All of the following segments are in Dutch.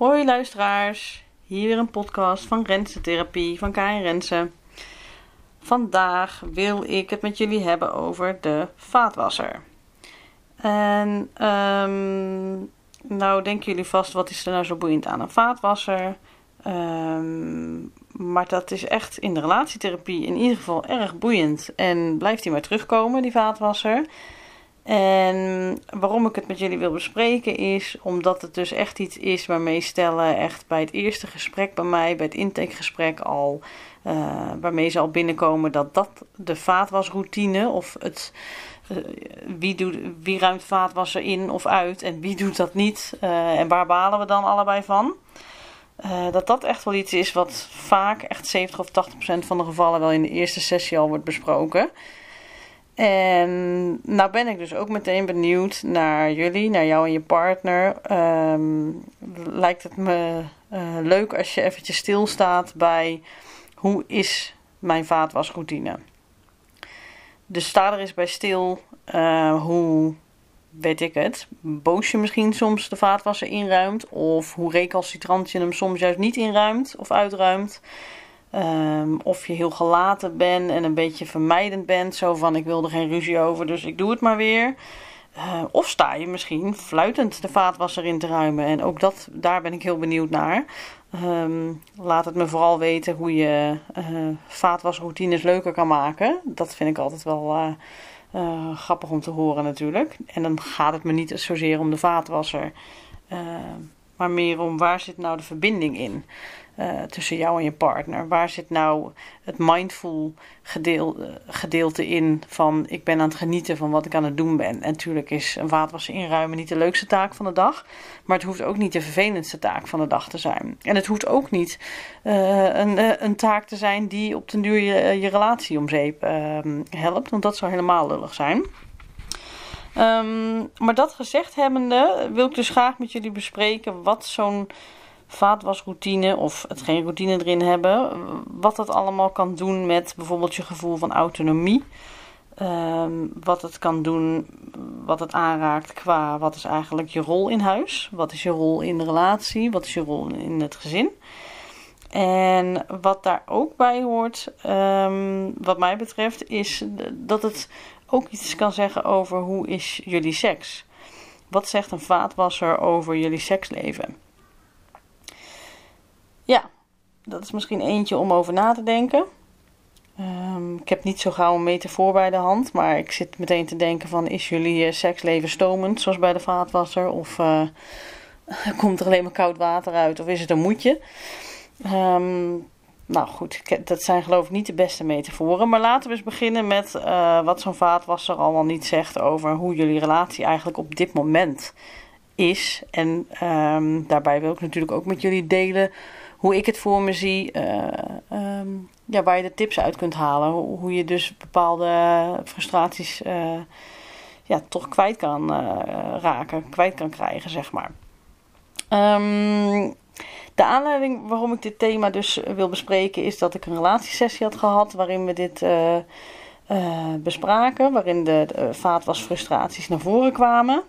Hoi luisteraars, hier weer een podcast van Rensen van Karin Rensen. Vandaag wil ik het met jullie hebben over de vaatwasser. En um, nou denken jullie vast, wat is er nou zo boeiend aan een vaatwasser? Um, maar dat is echt in de relatietherapie in ieder geval erg boeiend. En blijft hij maar terugkomen, die vaatwasser. En waarom ik het met jullie wil bespreken is omdat het dus echt iets is waarmee stellen echt bij het eerste gesprek bij mij, bij het intakegesprek al, uh, waarmee ze al binnenkomen dat dat de vaatwasroutine of het, uh, wie, doet, wie ruimt vaatwasser in of uit en wie doet dat niet uh, en waar balen we dan allebei van. dat dat echt wel iets is wat vaak, echt 70 of 80 procent van de gevallen wel in de eerste sessie al wordt besproken. En nou ben ik dus ook meteen benieuwd naar jullie, naar jou en je partner. Um, lijkt het me uh, leuk als je eventjes stilstaat bij hoe is mijn vaatwasroutine? Dus sta er eens bij stil uh, hoe, weet ik het, boos je misschien soms de vaatwasser inruimt. Of hoe recalcitrant je hem soms juist niet inruimt of uitruimt. Um, of je heel gelaten bent en een beetje vermijdend bent. Zo van ik wil er geen ruzie over, dus ik doe het maar weer. Uh, of sta je misschien fluitend de vaatwasser in te ruimen. En ook dat, daar ben ik heel benieuwd naar. Um, laat het me vooral weten hoe je uh, vaatwasroutines leuker kan maken. Dat vind ik altijd wel uh, grappig om te horen natuurlijk. En dan gaat het me niet zozeer om de vaatwasser. maar meer om waar zit nou de verbinding in. Uh, tussen jou en je partner? Waar zit nou het mindful gedeelte, gedeelte in van ik ben aan het genieten van wat ik aan het doen ben? En natuurlijk is een vaatwasser inruimen niet de leukste taak van de dag, maar het hoeft ook niet de vervelendste taak van de dag te zijn. En het hoeft ook niet uh, een, een taak te zijn die op den duur je, je relatie om zeep ehm, helpt, want dat zou helemaal lullig zijn. Um, maar dat gezegd hebbende wil ik dus graag met jullie bespreken wat zo'n vaatwasroutine of het geen routine erin hebben. Wat dat allemaal kan doen met bijvoorbeeld je gevoel van autonomie. Um, wat het kan doen, wat het aanraakt qua wat is eigenlijk je rol in huis. Wat is je rol in de relatie, wat is je rol in het gezin. En wat daar ook bij hoort, um, wat mij betreft, is dat het ook iets kan zeggen over hoe is jullie seks. Wat zegt een vaatwasser over jullie seksleven? Ja, dat is misschien eentje om over na te denken. Um, ik heb niet zo gauw een metafoor bij de hand, maar ik zit meteen te denken van is jullie uh, seksleven stomend, zoals bij de vaatwasser? Of uh, komt er alleen maar koud water uit? Of is het een moedje? Um, nou goed, dat zijn geloof ik niet de beste metaforen. Maar laten we eens beginnen met uh, wat zo'n vaatwasser allemaal niet zegt over hoe jullie relatie eigenlijk op dit moment is. En um, daarbij wil ik natuurlijk ook met jullie delen hoe ik het voor me zie, uh, um, ja, waar je de tips uit kunt halen. Hoe, je dus bepaalde frustraties uh, ja, toch kwijt kan uh, raken, kwijt kan krijgen, zeg maar. Um, de aanleiding waarom ik dit thema dus wil bespreken is dat ik een relatiesessie had gehad waarin we dit bespraken, waarin de, de vaatwasfrustraties naar voren kwamen.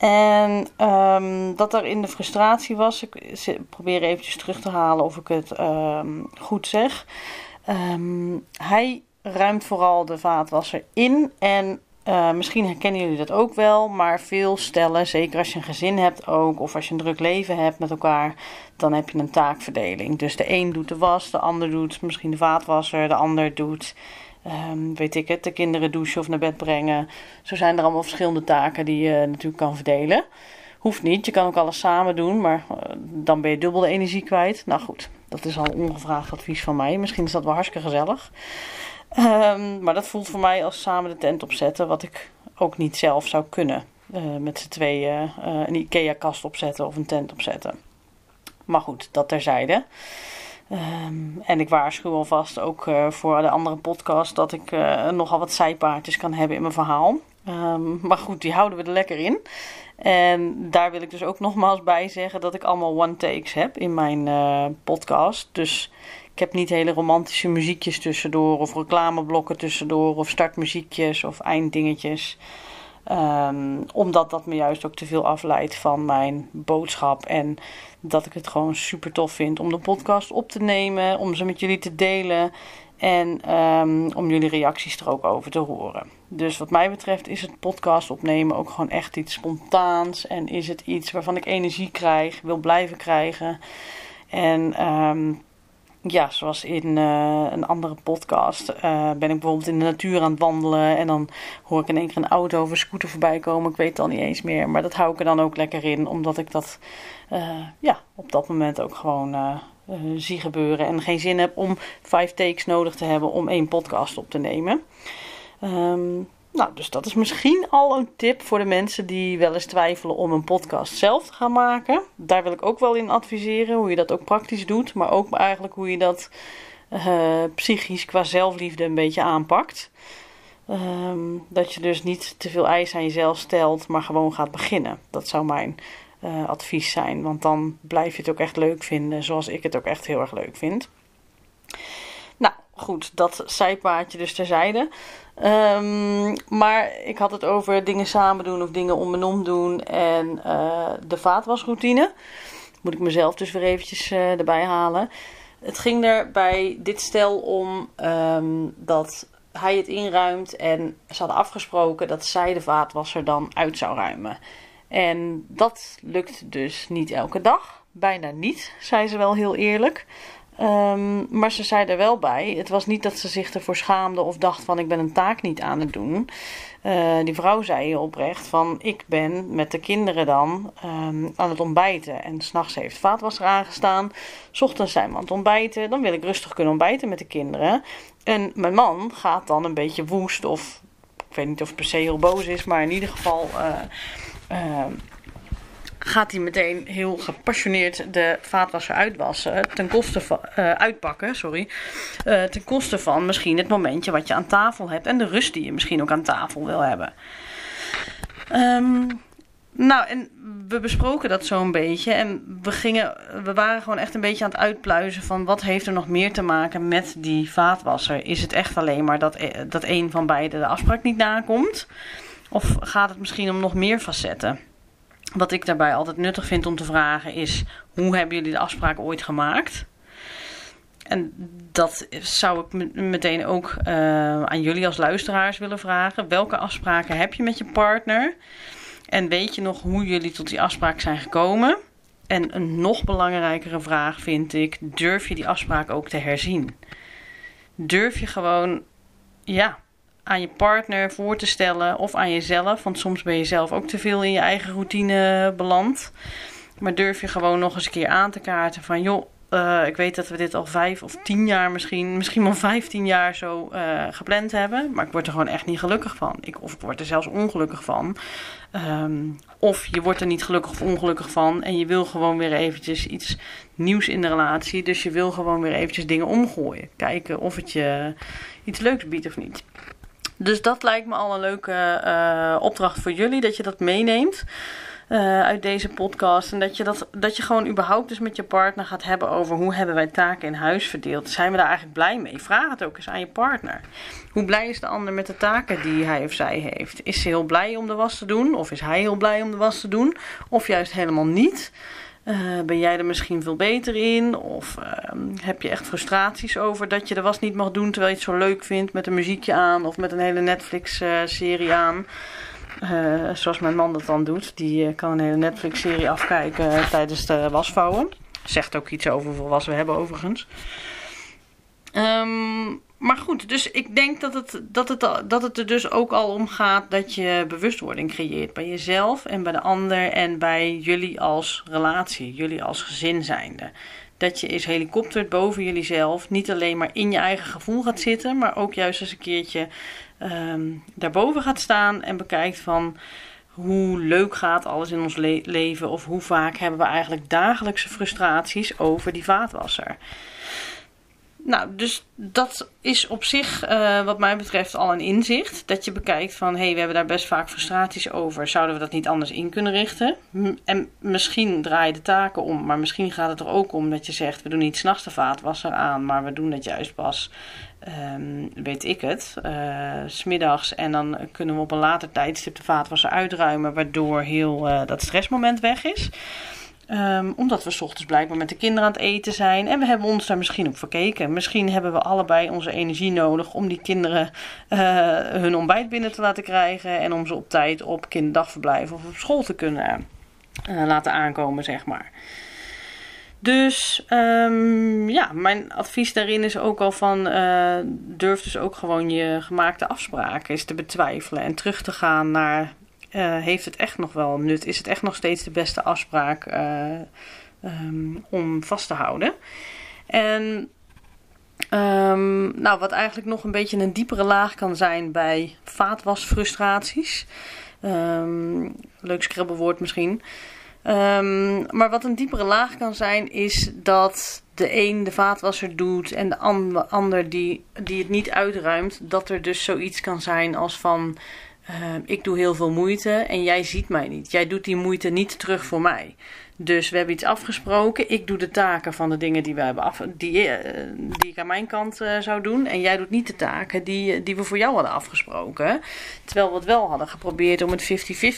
En um, dat er in de frustratie was, ik probeer eventjes terug te halen of ik het um, goed zeg. Um, hij ruimt vooral de vaatwasser in en uh, misschien herkennen jullie dat ook wel, maar veel stellen, zeker als je een gezin hebt ook, of als je een druk leven hebt met elkaar, dan heb je een taakverdeling. Dus de een doet de was, de ander doet misschien de vaatwasser, de ander doet Um, weet ik het, de kinderen douchen of naar bed brengen. Zo zijn er allemaal verschillende taken die je natuurlijk kan verdelen. Hoeft niet, je kan ook alles samen doen, maar uh, dan ben je dubbel de energie kwijt. Nou goed, dat is al ongevraagd advies van mij. Misschien is dat wel hartstikke gezellig. Um, maar dat voelt voor mij als samen de tent opzetten, wat ik ook niet zelf zou kunnen. Uh, met z'n tweeën uh, een IKEA-kast opzetten of een tent opzetten. Maar goed, dat terzijde. Um, en ik waarschuw alvast ook uh, voor de andere podcast dat ik uh, nogal wat zijpaardjes kan hebben in mijn verhaal. Um, maar goed, die houden we er lekker in. En daar wil ik dus ook nogmaals bij zeggen dat ik allemaal one takes heb in mijn uh, podcast. Dus ik heb niet hele romantische muziekjes tussendoor of reclameblokken tussendoor of startmuziekjes of einddingetjes. Um, omdat dat me juist ook te veel afleidt van mijn boodschap. En dat ik het gewoon super tof vind om de podcast op te nemen, om ze met jullie te delen. En um, om jullie reacties er ook over te horen. Dus wat mij betreft is het podcast opnemen ook gewoon echt iets spontaans. En is het iets waarvan ik energie krijg, wil blijven krijgen. En um, ja, zoals in uh, een andere podcast uh, ben ik bijvoorbeeld in de natuur aan het wandelen. En dan hoor ik in één keer een auto of een scooter voorbij komen. Ik weet het al niet eens meer. Maar dat hou ik er dan ook lekker in. Omdat ik dat uh, ja, op dat moment ook gewoon zie gebeuren. En geen zin heb om vijf takes nodig te hebben om één podcast op te nemen. Um, nou, dus dat is misschien al een tip voor de mensen die wel eens twijfelen om een podcast zelf te gaan maken. Daar wil ik ook wel in adviseren, hoe je dat ook praktisch doet, maar ook eigenlijk hoe je dat uh, psychisch qua zelfliefde een beetje aanpakt. Um, dat je dus niet te veel eisen aan jezelf stelt, maar gewoon gaat beginnen. Dat zou mijn uh, advies zijn, want dan blijf je het ook echt leuk vinden, zoals ik het ook echt heel erg leuk vind. Nou, goed, dat zijpaadje dus terzijde. Um, maar ik had het over dingen samen doen of dingen om en om doen en uh, de vaatwasroutine. Moet ik mezelf dus weer eventjes uh, erbij halen. Het ging er bij dit stel om um, dat hij het inruimt en ze hadden afgesproken dat zij de vaatwasser dan uit zou ruimen. En dat lukt dus niet elke dag. Bijna niet, zei ze wel heel eerlijk. Um, maar ze zei er wel bij. Het was niet dat ze zich ervoor schaamde of dacht van ik ben een taak niet aan het doen. Uh, die vrouw zei oprecht van ik ben met de kinderen dan um, aan het ontbijten. En s'nachts heeft vaatwasser aangestaan. S ochtends zijn we aan het ontbijten. Dan wil ik rustig kunnen ontbijten met de kinderen. En mijn man gaat dan een beetje woest of ik weet niet of het per se heel boos is. Maar in ieder geval... Uh, uh, gaat hij meteen heel gepassioneerd de vaatwasser uitwassen. Ten koste van, uh, uitpakken, sorry. Uh, ten koste van misschien het momentje wat je aan tafel hebt. En de rust die je misschien ook aan tafel wil hebben. Um, nou, en we besproken dat zo een beetje. En we, gingen, we waren gewoon echt een beetje aan het uitpluizen van wat heeft er nog meer te maken met die vaatwasser. Is het echt alleen maar dat, dat een van beiden de afspraak niet nakomt? Of gaat het misschien om nog meer facetten? Wat ik daarbij altijd nuttig vind om te vragen is: hoe hebben jullie de afspraak ooit gemaakt? En dat zou ik meteen ook uh, aan jullie als luisteraars willen vragen. Welke afspraken heb je met je partner? En weet je nog hoe jullie tot die afspraak zijn gekomen? En een nog belangrijkere vraag vind ik: durf je die afspraak ook te herzien? Durf je gewoon, ja, aan je partner voor te stellen of aan jezelf. Want soms ben je zelf ook te veel in je eigen routine beland. Maar durf je gewoon nog eens een keer aan te kaarten van joh. Uh, ik weet dat we dit al vijf of tien jaar misschien, misschien wel vijftien jaar zo uh, gepland hebben. Maar ik word er gewoon echt niet gelukkig van. Ik, of ik word er zelfs ongelukkig van. Um, of je wordt er niet gelukkig of ongelukkig van. En je wil gewoon weer eventjes iets nieuws in de relatie. Dus je wil gewoon weer eventjes dingen omgooien. Kijken of het je iets leuks biedt of niet. Dus dat lijkt me al een leuke uh, opdracht voor jullie, dat je dat meeneemt. Uh, uit deze podcast. En dat je, dat, dat je gewoon überhaupt dus met je partner gaat hebben over hoe hebben wij taken in huis verdeeld. Zijn we daar eigenlijk blij mee? Vraag het ook eens aan je partner. Hoe blij is de ander met de taken die hij of zij heeft? Is ze heel blij om de was te doen? Of is hij heel blij om de was te doen? Of juist helemaal niet? Uh, ben jij er misschien veel beter in? Of uh, heb je echt frustraties over dat je de was niet mag doen terwijl je het zo leuk vindt met een muziekje aan of met een hele Netflix-serie uh, aan? zoals mijn man dat dan doet. Die kan een hele Netflix-serie afkijken tijdens de wasvouwen. Zegt ook iets over hoeveel was we hebben overigens. Goed, dus ik denk dat het, dat, het, dat het er dus ook al om gaat dat je bewustwording creëert bij jezelf en bij de ander en bij jullie als relatie, jullie als gezin zijnde. Dat je eens helikoptert boven jullie zelf, niet alleen maar in je eigen gevoel gaat zitten, maar ook juist eens een keertje um, daarboven gaat staan en bekijkt van hoe leuk gaat alles in ons le leven of hoe vaak hebben we eigenlijk dagelijkse frustraties over die vaatwasser. Nou, dus dat is op zich, uh, wat mij betreft, al een inzicht. Dat je bekijkt van, hé, hey, we hebben daar best vaak frustraties over. Zouden we dat niet anders in kunnen richten? En misschien draai je de taken om, maar misschien gaat het er ook om dat je zegt, we doen niet s'nachts de vaatwasser aan, maar we doen het juist pas, um, weet ik het, uh, smiddags. En dan kunnen we op een later tijdstip de vaatwasser uitruimen, waardoor heel uh, dat stressmoment weg is. Um, omdat we ochtends blijkbaar met de kinderen aan het eten zijn. En we hebben ons daar misschien op verkeken. Misschien hebben we allebei onze energie nodig om die kinderen uh, hun ontbijt binnen te laten krijgen. En om ze op tijd op kinderdagverblijf of op school te kunnen uh, laten aankomen, zeg maar. Dus um, ja, mijn advies daarin is ook al van uh, durf dus ook gewoon je gemaakte afspraken eens te betwijfelen en terug te gaan naar uh, heeft het echt nog wel nut? Is het echt nog steeds de beste afspraak uh, um, om vast te houden? En um, nou, wat eigenlijk nog een beetje een diepere laag kan zijn bij vaatwasfrustraties. Um, leuk scrabbelwoord misschien. maar wat een diepere laag kan zijn, is dat de een de vaatwasser doet en de ander die, die het niet uitruimt. Dat er dus zoiets kan zijn als van uh, ik doe heel veel moeite en jij ziet mij niet. Jij doet die moeite niet terug voor mij. Dus we hebben iets afgesproken. Ik doe de taken van de dingen die, we hebben af, die, uh, die ik aan mijn kant uh, zou doen. En jij doet niet de taken die, die we voor jou hadden afgesproken. Terwijl we het wel hadden geprobeerd om het 50-50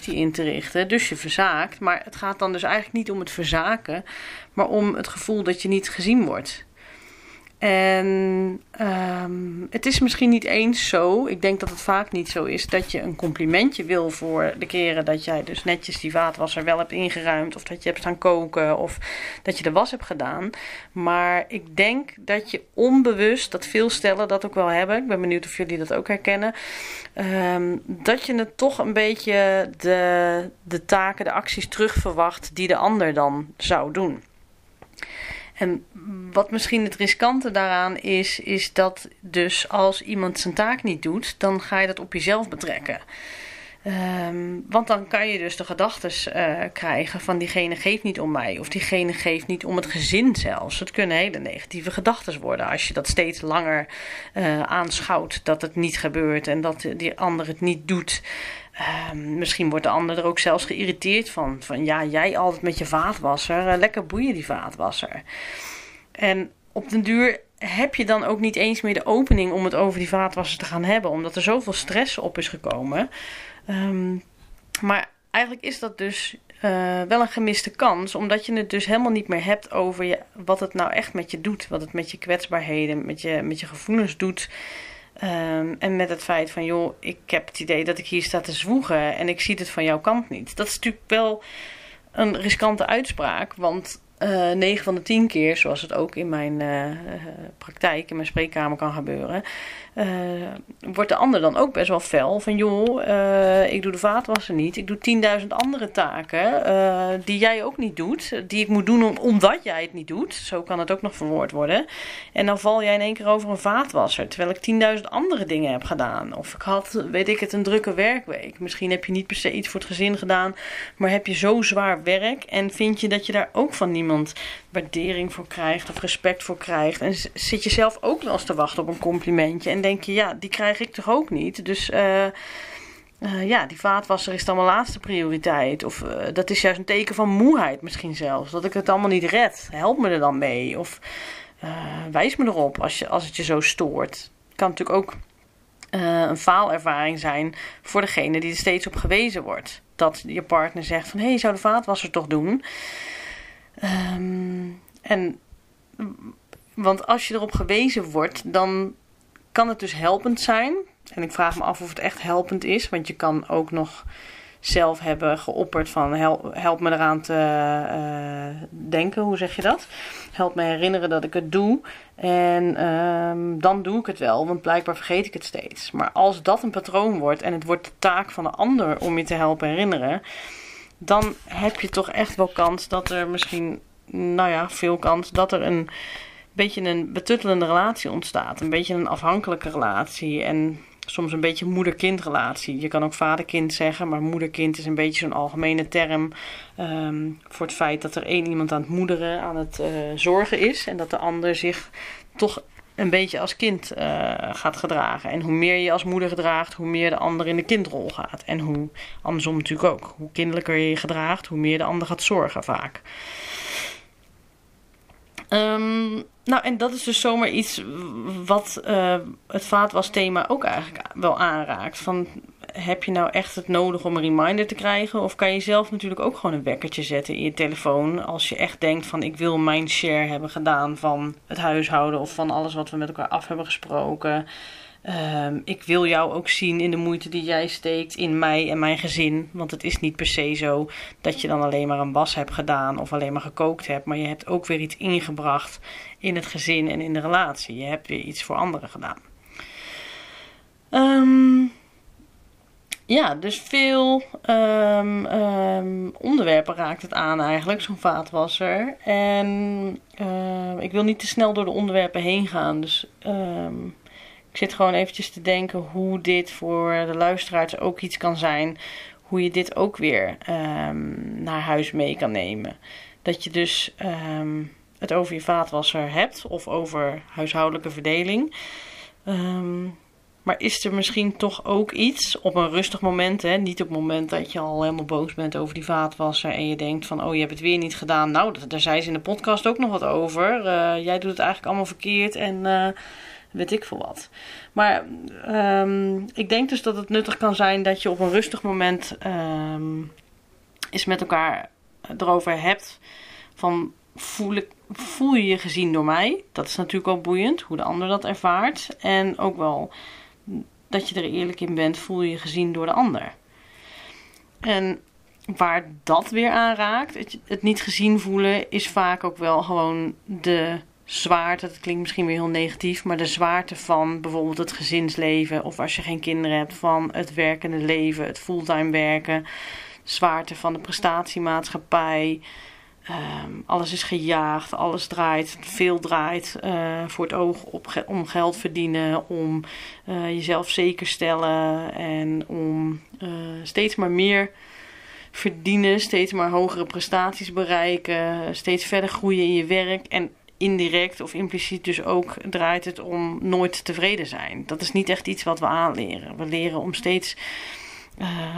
in te richten. Dus je verzaakt. Maar het gaat dan dus eigenlijk niet om het verzaken. Maar om het gevoel dat je niet gezien wordt. En um, het is misschien niet eens zo, ik denk dat het vaak niet zo is, dat je een complimentje wil voor de keren dat jij dus netjes die vaatwasser wel hebt ingeruimd, of dat je hebt staan koken, of dat je de was hebt gedaan. Maar ik denk dat je onbewust, dat veel stellen dat ook wel hebben, ik ben benieuwd of jullie dat ook herkennen, um, dat je het toch een beetje de, de taken, de acties terugverwacht die de ander dan zou doen. En wat misschien het riskante daaraan is, is dat dus als iemand zijn taak niet doet, dan ga je dat op jezelf betrekken. Um, want dan kan je dus de gedachten uh, krijgen van diegene geeft niet om mij. Of diegene geeft niet om het gezin zelfs. Het kunnen hele negatieve gedachten worden als je dat steeds langer uh, aanschouwt. Dat het niet gebeurt en dat die ander het niet doet. Um, misschien wordt de ander er ook zelfs geïrriteerd van. Van ja, jij altijd met je vaatwasser. Uh, lekker boeien die vaatwasser. En op den duur heb je dan ook niet eens meer de opening om het over die vaatwasser te gaan hebben. Omdat er zoveel stress op is gekomen. Um, maar eigenlijk is dat dus uh, wel een gemiste kans. Omdat je het dus helemaal niet meer hebt over je, wat het nou echt met je doet. Wat het met je kwetsbaarheden, met je, met je gevoelens doet. Um, en met het feit van, joh, ik heb het idee dat ik hier sta te zwoegen en ik zie het van jouw kant niet. Dat is natuurlijk wel een riskante uitspraak, want uh, eh, 9 van de 10 keer, zoals het ook in mijn uh, praktijk, in mijn spreekkamer kan gebeuren, uh, wordt de ander dan ook best wel fel. Van joh, uh, ik doe de vaatwassen niet. Ik doe 10.000 andere taken uh, die jij ook niet doet. Die ik moet doen om, omdat jij het niet doet. Zo kan het ook nog verwoord worden. En dan val jij in één keer over een vaatwasser. Terwijl ik 10.000 andere dingen heb gedaan. Of ik had, weet ik het, een drukke werkweek. Misschien heb je niet per se iets voor het gezin gedaan. Maar heb je zo zwaar werk. En vind je dat je daar ook van niemand waardering voor krijgt. Of respect voor krijgt. En zit je zelf ook wel eens te wachten op een complimentje. En denk je, ja, die krijg ik toch ook niet. Dus uh, uh, ja, die vaatwasser is dan mijn laatste prioriteit. Of uh, dat is juist een teken van moeheid misschien zelfs. Dat ik het allemaal niet red. Help me er dan mee. Of wijs me erop als, je, als het je zo stoort. Kan natuurlijk ook een faalervaring zijn voor degene die er steeds op gewezen wordt. Dat je partner zegt van, hé, hey, zou de vaatwasser toch doen? Um, en want als je erop gewezen wordt, dan kan het dus helpend zijn. En ik vraag me af of het echt helpend is. Want je kan ook nog zelf hebben geopperd van help, me eraan te uh, denken. Hoe zeg je dat? Help me herinneren dat ik het doe. En um, dan doe ik het wel, want blijkbaar vergeet ik het steeds. Maar als dat een patroon wordt en het wordt de taak van de ander om je te helpen herinneren, dan heb je toch echt wel kans dat er misschien, nou ja, veel kans dat er een beetje een betuttelende relatie ontstaat. Een beetje een afhankelijke relatie. En soms een beetje moeder-kind-relatie. Je kan ook vader-kind zeggen, maar moeder-kind is een beetje zo'n algemene term um, voor het feit dat er één iemand aan het moederen, aan het uh, zorgen is. En dat de ander zich toch een beetje als kind eh, gaat gedragen. En hoe meer je als moeder gedraagt, hoe meer de ander in de kindrol gaat. En hoe andersom natuurlijk ook. Hoe kinderlijker je je gedraagt, hoe meer de ander gaat zorgen vaak. Ehm, nou, en dat is dus zomaar iets wat uh, het vaatwasthema ook eigenlijk wel aanraakt. Van, heb je nou echt het nodig om een reminder te krijgen? Of kan je zelf natuurlijk ook gewoon een wekkertje zetten in je telefoon. Als je echt denkt van ik wil mijn share hebben gedaan van het huishouden of van alles wat we met elkaar af hebben gesproken. Ehm, ik wil jou ook zien in de moeite die jij steekt in mij en mijn gezin. Want het is niet per se zo dat je dan alleen maar een was hebt gedaan of alleen maar gekookt hebt. Maar je hebt ook weer iets ingebracht in het gezin en in de relatie. Je hebt weer iets voor anderen gedaan. Um, ja, dus veel um, um, onderwerpen raakt het aan eigenlijk, zo'n vaatwasser. En uh, ik wil niet te snel door de onderwerpen heen gaan. Dus ik zit gewoon eventjes te denken hoe dit voor de luisteraars ook iets kan zijn. Hoe je dit ook weer naar huis mee kan nemen. Dat je dus het over je vaatwasser hebt of over huishoudelijke verdeling. Um, maar is er misschien toch ook iets op een rustig moment, hè? niet op het moment dat je al helemaal boos bent over die vaatwasser en je denkt van, oh je hebt het weer niet gedaan. Nou, daar zei ze in de podcast ook nog wat over. Uh, jij doet het eigenlijk allemaal verkeerd en uh, weet ik veel wat. Maar um, ik denk dus dat het nuttig kan zijn dat je op een rustig moment um, eens met elkaar erover hebt van voel, ik, voel je je gezien door mij? Dat is natuurlijk ook boeiend, hoe de ander dat ervaart. En ook wel dat je er eerlijk in bent, voel je je gezien door de ander. En waar dat weer aan raakt, het, niet gezien voelen, is vaak ook wel gewoon de zwaarte. Dat klinkt misschien weer heel negatief, maar de zwaarte van bijvoorbeeld het gezinsleven. Of als je geen kinderen hebt, van het werkende leven, het fulltime werken. Zwaarte van de prestatiemaatschappij. Um, alles is gejaagd, alles draait, veel draait uh, voor het oog op, om geld verdienen, om uh, jezelf zeker stellen en om uh, steeds maar meer verdienen, steeds maar hogere prestaties bereiken, steeds verder groeien in je werk en indirect of impliciet dus ook draait het om nooit tevreden zijn. Dat is niet echt iets wat we aanleren. We leren om steeds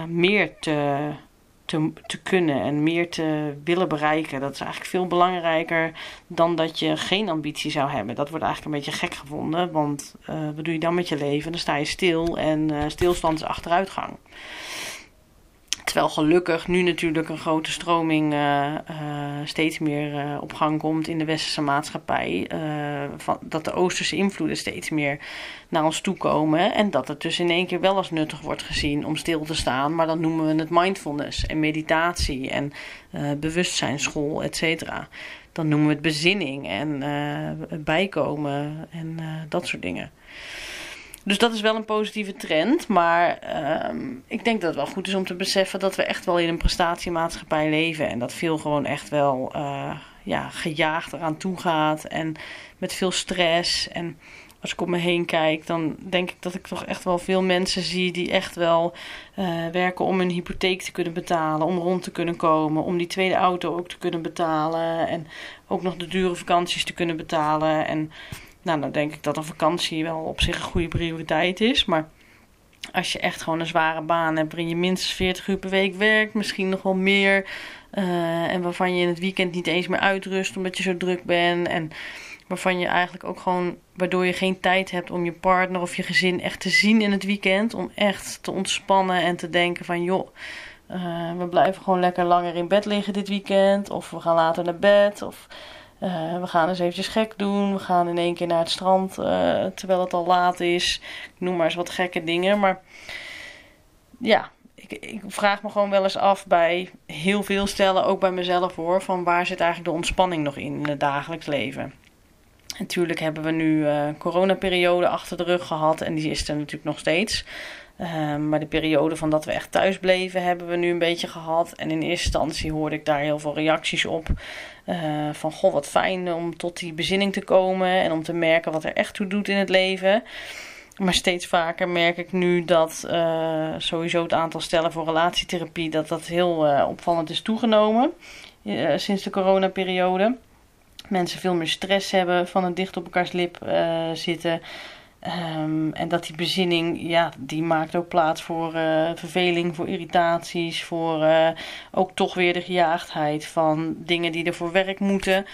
meer te te, te kunnen en meer te willen bereiken. Dat is eigenlijk veel belangrijker dan dat je geen ambitie zou hebben. Dat wordt eigenlijk een beetje gek gevonden, want uh, wat doe je dan met je leven? Dan sta je stil en uh, stilstand is achteruitgang. Terwijl gelukkig nu natuurlijk een grote stroming uh, uh, steeds meer uh, op gang komt in de westerse maatschappij. Van, dat de oosterse invloeden steeds meer naar ons toe komen. En dat het dus in één keer wel als nuttig wordt gezien om stil te staan. Maar dan noemen we het mindfulness en meditatie en bewustzijnsschool, et cetera. Dan noemen we het bezinning en bijkomen en dat soort dingen. Dus dat is wel een positieve trend. Maar uh, ik denk dat het wel goed is om te beseffen dat we echt wel in een prestatiemaatschappij leven. En dat veel gewoon echt wel uh, ja, gejaagd eraan toe gaat. En met veel stress. En als ik om me heen kijk, dan denk ik dat ik toch echt wel veel mensen zie die echt wel uh, werken om hun hypotheek te kunnen betalen. Om rond te kunnen komen. Om die tweede auto ook te kunnen betalen. En ook nog de dure vakanties te kunnen betalen. En nou, dan denk ik dat een vakantie wel op zich een goede prioriteit is. Maar als je echt gewoon een zware baan hebt waarin je minstens 40 uur per week werkt, misschien nog wel meer. Uh, en waarvan je in het weekend niet eens meer uitrust omdat je zo druk bent. En waarvan je eigenlijk ook gewoon, waardoor je geen tijd hebt om je partner of je gezin echt te zien in het weekend. Om echt te ontspannen en te denken van joh. Uh, we blijven gewoon lekker langer in bed liggen dit weekend. Of we gaan later naar bed. Of uh, we gaan eens eventjes gek doen. We gaan in één keer naar het strand uh, terwijl het al laat is. Ik noem maar eens wat gekke dingen. Maar ja, ik, ik, vraag me gewoon wel eens af bij heel veel stellen, ook bij mezelf hoor, van waar zit eigenlijk de ontspanning nog in het dagelijks leven. Natuurlijk hebben we nu uh, coronaperiode achter de rug gehad en die is er natuurlijk nog steeds. Maar de periode van dat we echt thuis bleven hebben we nu een beetje gehad. En in eerste instantie hoorde ik daar heel veel reacties op. Uh, van goh, wat fijn om tot die bezinning te komen en om te merken wat er echt toe doet in het leven. Maar steeds vaker merk ik nu dat uh, sowieso het aantal stellen voor relatietherapie dat dat heel uh, opvallend is toegenomen sinds de coronaperiode. mensen veel meer stress hebben van het dicht op elkaars lip zitten. Um, en dat die bezinning, ja, die maakt ook plaats voor uh, verveling, voor irritaties, voor uh, ook toch weer de gejaagdheid van dingen die er voor werk moeten.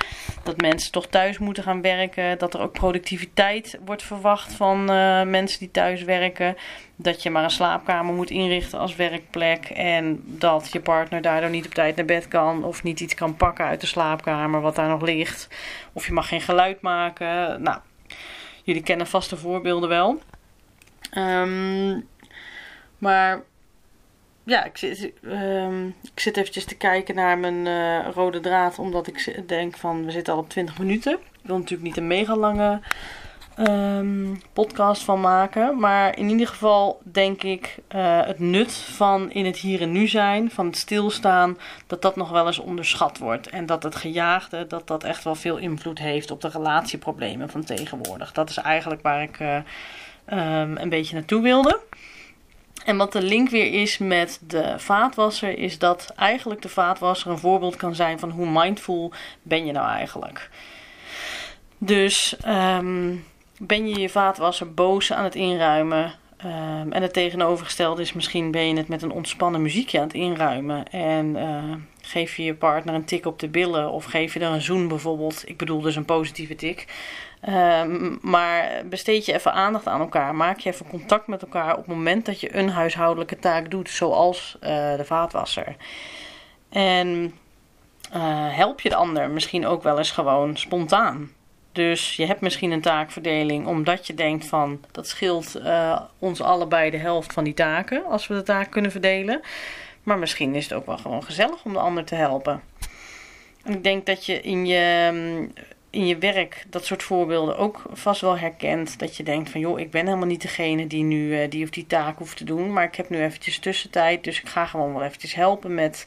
Dat mensen toch thuis moeten gaan werken. Dat er ook productiviteit wordt verwacht van uh, mensen die thuis werken. Dat je maar een slaapkamer moet inrichten als werkplek. En dat je partner daardoor niet op tijd naar bed kan. Of niet iets kan pakken uit de slaapkamer wat daar nog ligt. Of je mag geen geluid maken. Nou, Jullie kennen vaste voorbeelden wel. Um, maar ja, ik zit, um, ik zit eventjes te kijken naar mijn uh, rode draad. Omdat ik denk van, we zitten al op 20 minuten. Ik wil natuurlijk niet een mega lange um, podcast van maken. Maar in ieder geval denk ik uh, het nut van in het hier en nu zijn, van het stilstaan, dat dat nog wel eens onderschat wordt. En dat het gejaagde, dat dat echt wel veel invloed heeft op de relatieproblemen van tegenwoordig. Dat is eigenlijk waar ik uh, um, een beetje naartoe wilde. En wat de link weer is met de vaatwasser, is dat eigenlijk de vaatwasser een voorbeeld kan zijn van hoe mindful ben je nou eigenlijk. Dus um, ben je je vaatwasser boos aan het inruimen. Um, en het tegenovergestelde is misschien ben je het met een ontspannen muziekje aan het inruimen. En uh, geef je je partner een tik op de billen of geef je er een zoen bijvoorbeeld. Ik bedoel dus een positieve tik. Um, maar besteed je even aandacht aan elkaar. Maak je even contact met elkaar op het moment dat je een huishoudelijke taak doet, zoals uh, de vaatwasser. En uh, help je de ander misschien ook wel eens gewoon spontaan. Dus je hebt misschien een taakverdeling omdat je denkt van dat scheelt uh, ons allebei de helft van die taken als we de taak kunnen verdelen. Maar misschien is het ook wel gewoon gezellig om de ander te helpen. En ik denk dat je in je, in je werk dat soort voorbeelden ook vast wel herkent. Dat je denkt van joh, ik ben helemaal niet degene die nu uh, die of die taak hoeft te doen. Maar ik heb nu eventjes tussentijd. Dus ik ga gewoon wel eventjes helpen met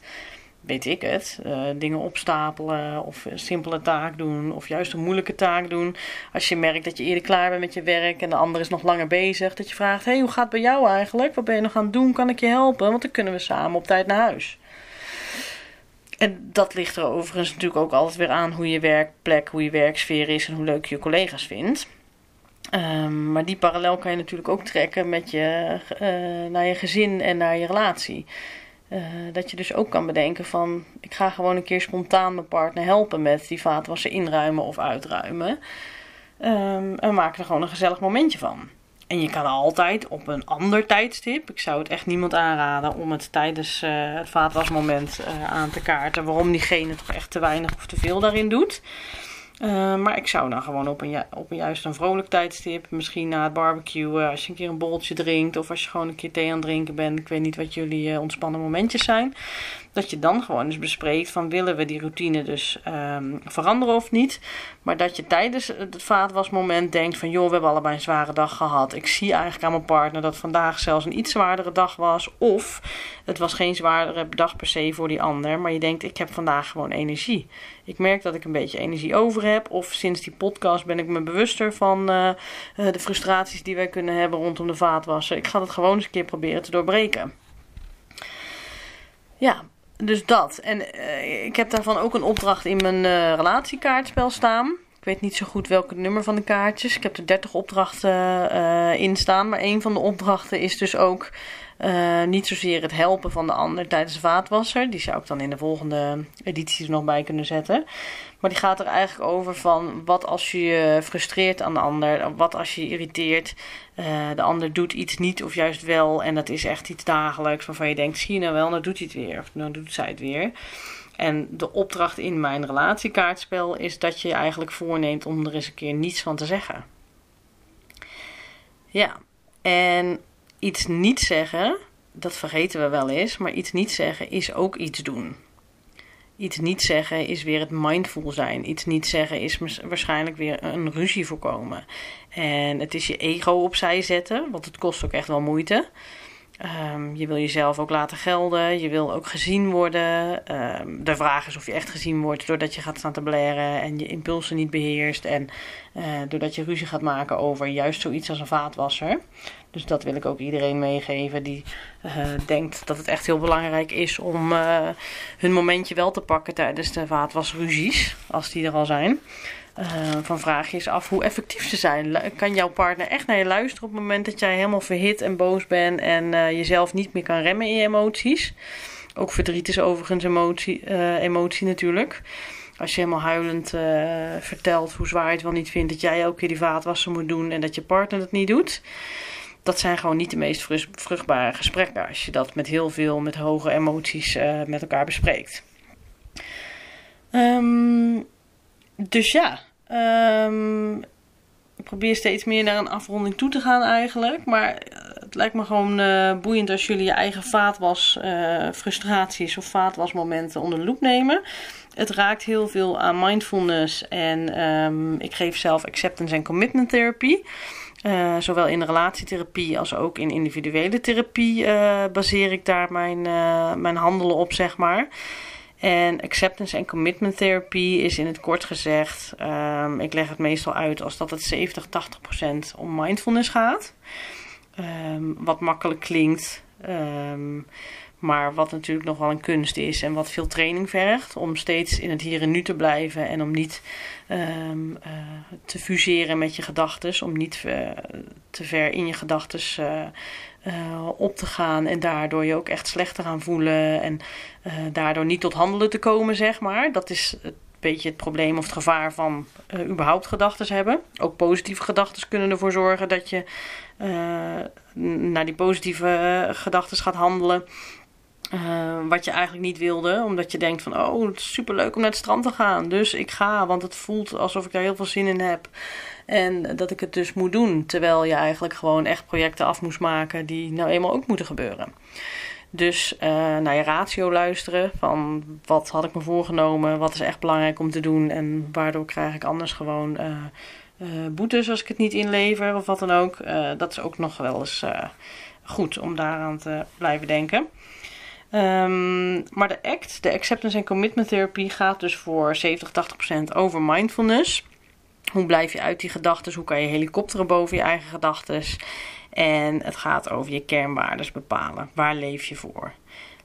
weet ik het, uh, dingen opstapelen of een simpele taak doen of juist een moeilijke taak doen. Als je merkt dat je eerder klaar bent met je werk en de ander is nog langer bezig, dat je vraagt: hey, hoe gaat het bij jou eigenlijk? Wat ben je nog aan het doen? Kan ik je helpen? Want dan kunnen we samen op tijd naar huis. En dat ligt er overigens natuurlijk ook altijd weer aan hoe je werkplek, hoe je werksfeer is en hoe leuk je collega's vindt. Um, maar die parallel kan je natuurlijk ook trekken met je, uh, naar je gezin en naar je relatie. Uh, dat je dus ook kan bedenken van ik ga gewoon een keer spontaan mijn partner helpen met die vaatwassen inruimen of uitruimen. Um, en maak er gewoon een gezellig momentje van. En je kan altijd op een ander tijdstip. Ik zou het echt niemand aanraden om het tijdens uh, het vaatwasmoment uh, aan te kaarten. Waarom diegene toch echt te weinig of te veel daarin doet. Uh, maar ik zou dan gewoon op een, op een juist een vrolijk tijdstip, misschien na het barbecue, als je een keer een bolletje drinkt of als je gewoon een keer thee aan het drinken bent. Ik weet niet wat jullie uh, ontspannen momentjes zijn. Dat je dan gewoon eens bespreekt van willen we die routine dus um, veranderen of niet. Maar dat je tijdens het vaatwasmoment denkt van joh, we hebben allebei een zware dag gehad. Ik zie eigenlijk aan mijn partner dat vandaag zelfs een iets zwaardere dag was. Of het was geen zwaardere dag per se voor die ander. Maar je denkt ik heb vandaag gewoon energie. Ik merk dat ik een beetje energie over heb. Of sinds die podcast ben ik me bewuster van uh, de frustraties die wij kunnen hebben rondom de vaatwassen. Ik ga dat gewoon eens een keer proberen te doorbreken. Ja, dus dat. En uh, ik heb daarvan ook een opdracht in mijn uh, relatiekaartspel staan. Ik weet niet zo goed welke nummer van de kaartjes. Ik heb er 30 opdrachten uh, in staan. Maar een van de opdrachten is dus ook niet zozeer het helpen van de ander tijdens de vaatwasser. Die zou ik dan in de volgende editie nog bij kunnen zetten. Maar die gaat er eigenlijk over van wat als je je frustreert aan de ander. Wat als je je irriteert. Uh, de ander doet iets niet of juist wel. En dat is echt iets dagelijks waarvan je denkt, zie je nou wel, dan doet hij het weer. Of dan doet zij het weer. En de opdracht in mijn relatiekaartspel is dat je je eigenlijk voorneemt om er eens een keer niets van te zeggen. Ja, en iets niet zeggen, dat vergeten we wel eens, maar iets niet zeggen is ook iets doen. Iets niet zeggen is weer het mindful zijn. Iets niet zeggen is waarschijnlijk weer een ruzie voorkomen. En het is je ego opzij zetten, want het kost ook echt wel moeite. Ehm, je wil jezelf ook laten gelden. Je wil ook gezien worden. Ehm, de vraag is of je echt gezien wordt doordat je gaat staan te blaren en je impulsen niet beheerst. En uh, doordat je ruzie gaat maken over juist zoiets als een vaatwasser. Dus dat wil ik ook iedereen meegeven die uh, denkt dat het echt heel belangrijk is om uh, hun momentje wel te pakken tijdens de vaatwasruzies, als die er al zijn. Uh, van vraag je eens af hoe effectief ze zijn. Kan jouw partner echt naar je luisteren op het moment dat jij helemaal verhit en boos bent en uh, jezelf niet meer kan remmen in je emoties? Ook verdriet is overigens emotie, uh, emotie natuurlijk. Als je helemaal huilend vertelt hoe zwaar je het wel niet vindt dat jij elke keer die vaatwassen moet doen en dat je partner het niet doet. Dat zijn gewoon niet de meest vruchtbare gesprekken als je dat met heel veel, met hoge emoties met elkaar bespreekt. Um, dus ja, um, ik probeer steeds meer naar een afronding toe te gaan eigenlijk. Maar het lijkt me gewoon uh, boeiend als jullie je eigen vaatwas uh, frustraties of vaatwasmomenten onder de loep nemen. Het raakt heel veel aan mindfulness en um, ik geef zelf acceptance en commitment therapie. Zowel in relatietherapie als ook in individuele therapie baseer ik daar mijn, mijn handelen op, zeg maar. En acceptance en commitment therapie is in het kort gezegd, um, ik leg het meestal uit als dat het 70, 80 procent om mindfulness gaat. Um, wat makkelijk klinkt, um, maar wat natuurlijk nog wel een kunst is en wat veel training vergt. Om steeds in het hier en nu te blijven en om niet uh, te fuseren met je gedachten. Om niet uh, te ver in je gedachten uh, op te gaan en daardoor je ook echt slecht te gaan voelen en uh, daardoor niet tot handelen te komen, zeg maar. Dat is een beetje het probleem of het gevaar van uh, überhaupt gedachten hebben. Ook positieve gedachten kunnen ervoor zorgen dat je naar die positieve gedachten gaat handelen. Wat je eigenlijk niet wilde, omdat je denkt van oh, het is superleuk om naar het strand te gaan. Dus ik ga, want het voelt alsof ik daar heel veel zin in heb. En dat ik het dus moet doen. Terwijl je eigenlijk gewoon echt projecten af moest maken die nou eenmaal ook moeten gebeuren. Dus uh, naar je ratio luisteren van wat had ik me voorgenomen, wat is echt belangrijk om te doen en waardoor krijg ik anders gewoon uh, uh, boetes als ik het niet inlever of wat dan ook. dat is ook nog wel eens goed om daaraan te blijven denken. Um, maar de ACT, de Acceptance and Commitment Therapie, gaat dus voor 70-80% over mindfulness. Hoe blijf je uit die gedachten? Hoe kan je helikopteren boven je eigen gedachten? En het gaat over je kernwaarden bepalen. Waar leef je voor?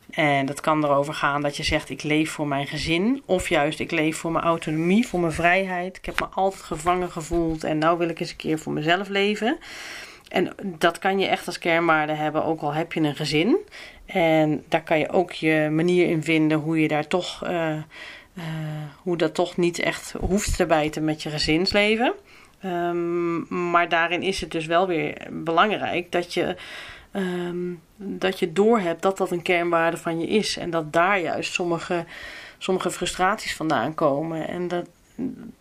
En dat kan erover gaan dat je zegt: ik leef voor mijn gezin. Of juist, ik leef voor mijn autonomie, voor mijn vrijheid. Ik heb me altijd gevangen gevoeld en nou wil ik eens een keer voor mezelf leven. En dat kan je echt als kernwaarde hebben, ook al heb je een gezin. En daar kan je ook je manier in vinden hoe je daar toch, uh, uh, hoe dat toch niet echt hoeft te bijten met je gezinsleven. Um, maar daarin is het dus wel weer belangrijk dat je, um, dat je doorhebt dat dat een kernwaarde van je is. En dat daar juist sommige, sommige frustraties vandaan komen. En dat,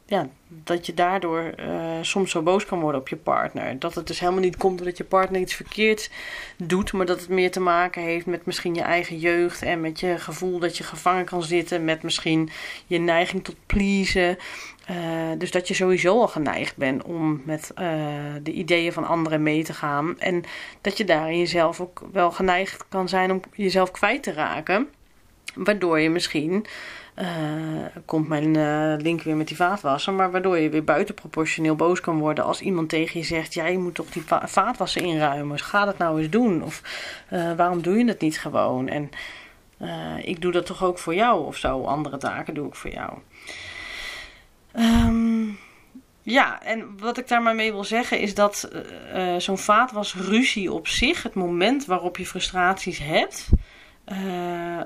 ja, dat je daardoor uh, soms zo boos kan worden op je partner. Dat het dus helemaal niet komt omdat je partner iets verkeerd doet, maar dat het meer te maken heeft met misschien je eigen jeugd en met je gevoel dat je gevangen kan zitten, met misschien je neiging tot pleasen. Uh, dus dat je sowieso al geneigd bent om met uh, de ideeën van anderen mee te gaan. En dat je daarin jezelf ook wel geneigd kan zijn om jezelf kwijt te raken. Waardoor je misschien uh, komt mijn uh, link weer met die vaatwasser. Maar waardoor je weer buitenproportioneel boos kan worden als iemand tegen je zegt: Jij moet toch die va vaatwasser inruimen. Ga dat nou eens doen. Of uh, waarom doe je het niet gewoon? En ik doe dat toch ook voor jou of zo. Andere taken doe ik voor jou. Um, ja, en wat ik daar maar mee wil zeggen is dat zo'n vaatwasruzie op zich, het moment waarop je frustraties hebt uh,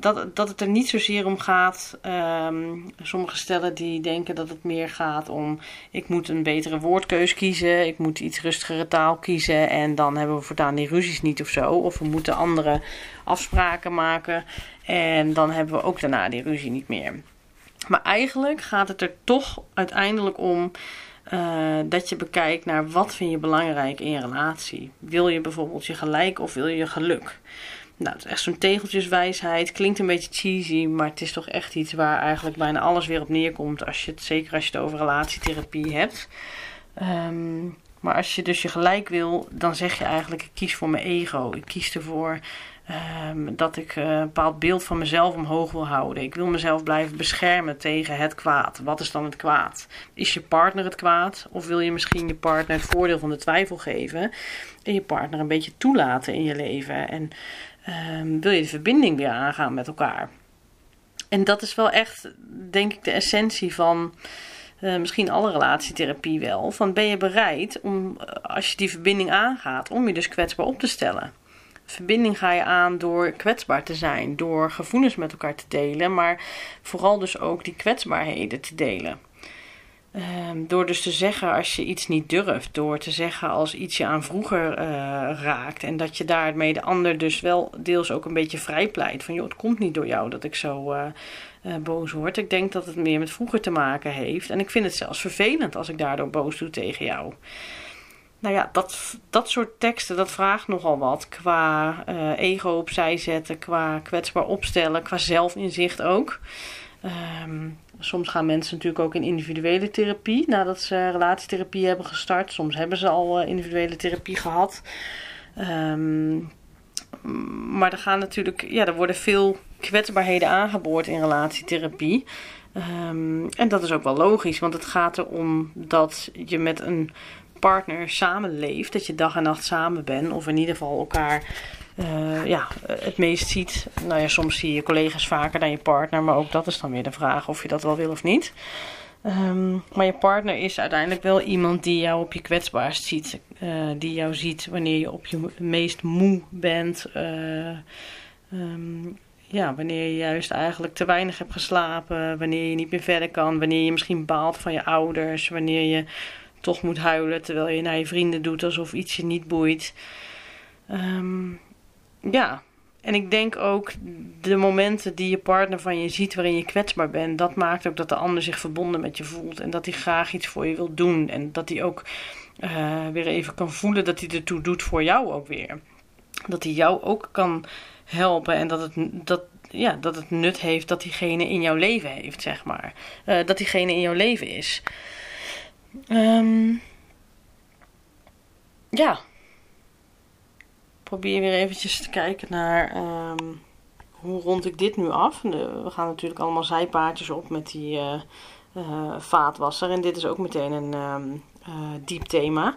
dat, dat het er niet zozeer om gaat. Um, sommige stellen die denken dat het meer gaat om: ik moet een betere woordkeus kiezen, ik moet iets rustigere taal kiezen en dan hebben we voortaan die ruzies niet of zo. Of we moeten andere afspraken maken en dan hebben we ook daarna die ruzie niet meer. Maar eigenlijk gaat het er toch uiteindelijk om. Uh, dat je bekijkt naar wat vind je belangrijk in je relatie. Wil je bijvoorbeeld je gelijk of wil je geluk? Nou, het is echt zo'n tegeltjeswijsheid. Klinkt een beetje cheesy, maar het is toch echt iets waar eigenlijk bijna alles weer op neerkomt. Als je het, zeker als je het over relatietherapie hebt. Um, Maar als je dus je gelijk wil, dan zeg je eigenlijk: ik kies voor mijn ego. Ik kies ervoor um, dat ik uh, een bepaald beeld van mezelf omhoog wil houden. Ik wil mezelf blijven beschermen tegen het kwaad. Wat is dan het kwaad? Is je partner het kwaad? Of wil je misschien je partner het voordeel van de twijfel geven en je partner een beetje toelaten in je leven? En um, wil je de verbinding weer aangaan met elkaar? En dat is wel echt, denk ik, de essentie van. Uh, misschien alle relatietherapie wel. Van ben je bereid om, eh, als je die verbinding aangaat, om je dus kwetsbaar op te stellen? Verbinding ga je aan door kwetsbaar te zijn, door gevoelens met elkaar te delen, maar vooral dus ook die kwetsbaarheden te delen. Ehm, door dus te zeggen als je iets niet durft, door te zeggen als iets je aan vroeger uh, raakt en dat je daarmee de ander dus wel deels ook een beetje vrijpleit van joh, het komt niet door jou dat ik zo uh, uh, boos word. Ik denk dat het meer met vroeger te maken heeft en ik vind het zelfs vervelend als ik daardoor boos doe tegen jou nou ja, dat, dat soort teksten, dat vraagt nogal wat. Qua ego opzij zetten, qua kwetsbaar opstellen, qua zelfinzicht ook. Um, soms gaan mensen natuurlijk ook in individuele therapie nadat ze relatietherapie hebben gestart. Soms hebben ze al uh, individuele therapie gehad. Um, maar er gaan natuurlijk, ja, er worden veel kwetsbaarheden aangeboord in relatietherapie. Um, en dat is ook wel logisch, want het gaat erom dat je met een partner samenleeft, dat je dag en nacht samen bent, of in ieder geval elkaar uh, ja, het meest ziet. Nou ja, soms zie je collega's vaker dan je partner, maar ook dat is dan weer de vraag of je dat wel wil of niet. Um, maar je partner is uiteindelijk wel iemand die jou op je kwetsbaarst ziet. Uh, die jou ziet wanneer je op je meest moe bent. Uh, um, ja, wanneer je juist eigenlijk te weinig hebt geslapen. Wanneer je niet meer verder kan. Wanneer je misschien baalt van je ouders. Wanneer je toch moet huilen terwijl je naar je vrienden doet alsof iets je niet boeit. Um, ja, en ik denk ook de momenten die je partner van je ziet waarin je kwetsbaar bent, dat maakt ook dat de ander zich verbonden met je voelt en dat hij graag iets voor je wil doen en dat hij ook uh, weer even kan voelen dat hij ertoe doet voor jou ook weer. Dat hij jou ook kan helpen en dat het, dat, ja, dat het nut heeft dat diegene in jouw leven heeft, zeg maar. Uh, dat diegene in jouw leven is. Um, ja. Probeer weer eventjes te kijken naar um, hoe rond ik dit nu af. we gaan natuurlijk allemaal zijpaardjes op met die uh, uh, vaatwasser. En dit is ook meteen een um, uh, diep thema.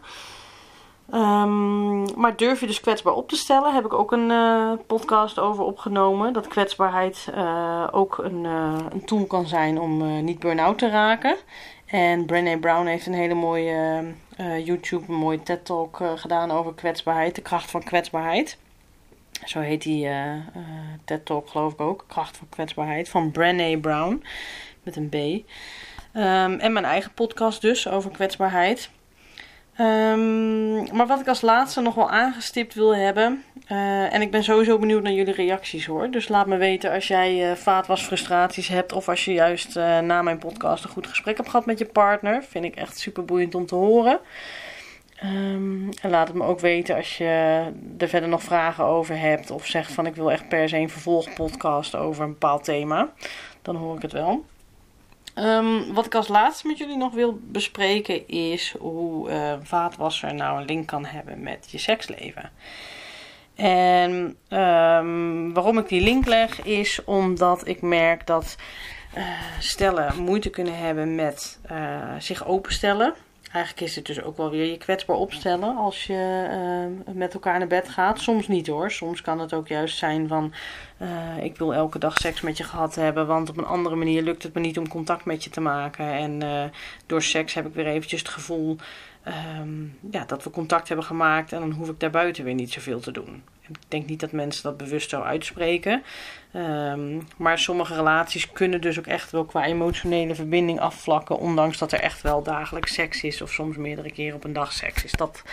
Um, maar durf je dus kwetsbaar op te stellen? Heb ik ook een podcast over opgenomen. Dat kwetsbaarheid ook een, een, tool kan zijn om niet burn-out te raken. En Brené Brown heeft een hele mooie uh, YouTube, een mooie TED Talk uh, gedaan over kwetsbaarheid, de kracht van kwetsbaarheid. Zo heet die uh, TED Talk geloof ik ook, kracht van kwetsbaarheid, van Brené Brown, met een B. Um, en mijn eigen podcast dus over kwetsbaarheid. Um, maar wat ik als laatste nog wel aangestipt wil hebben. Uh, en ik ben sowieso benieuwd naar jullie reacties hoor. Dus laat me weten als jij uh, vaatwasfrustraties hebt. Of als je juist uh, na mijn podcast een goed gesprek hebt gehad met je partner. Vind ik echt super boeiend om te horen. Um, en laat het me ook weten als je er verder nog vragen over hebt. Of zegt van ik wil echt per se een vervolgpodcast over een bepaald thema. Dan hoor ik het wel. Um, wat ik als laatste met jullie nog wil bespreken is hoe vaatwasser nou een link kan hebben met je seksleven. En um, waarom ik die link leg is omdat ik merk dat uh, stellen moeite kunnen hebben met uh, zich openstellen. Eigenlijk is het dus ook wel weer je kwetsbaar opstellen als je uh, met elkaar naar bed gaat. Soms niet hoor. Soms kan het ook juist zijn van ik wil elke dag seks met je gehad hebben. Want op een andere manier lukt het me niet om contact met je te maken. En door seks heb ik weer eventjes het gevoel um, ja, dat we contact hebben gemaakt. En dan hoef ik daarbuiten weer niet zoveel te doen. Denk niet dat mensen dat bewust zo uitspreken. Um, maar sommige relaties kunnen dus ook echt wel qua emotionele verbinding afvlakken. Ondanks dat er echt wel dagelijks seks is. Of soms meerdere keren op een dag seks is. Dat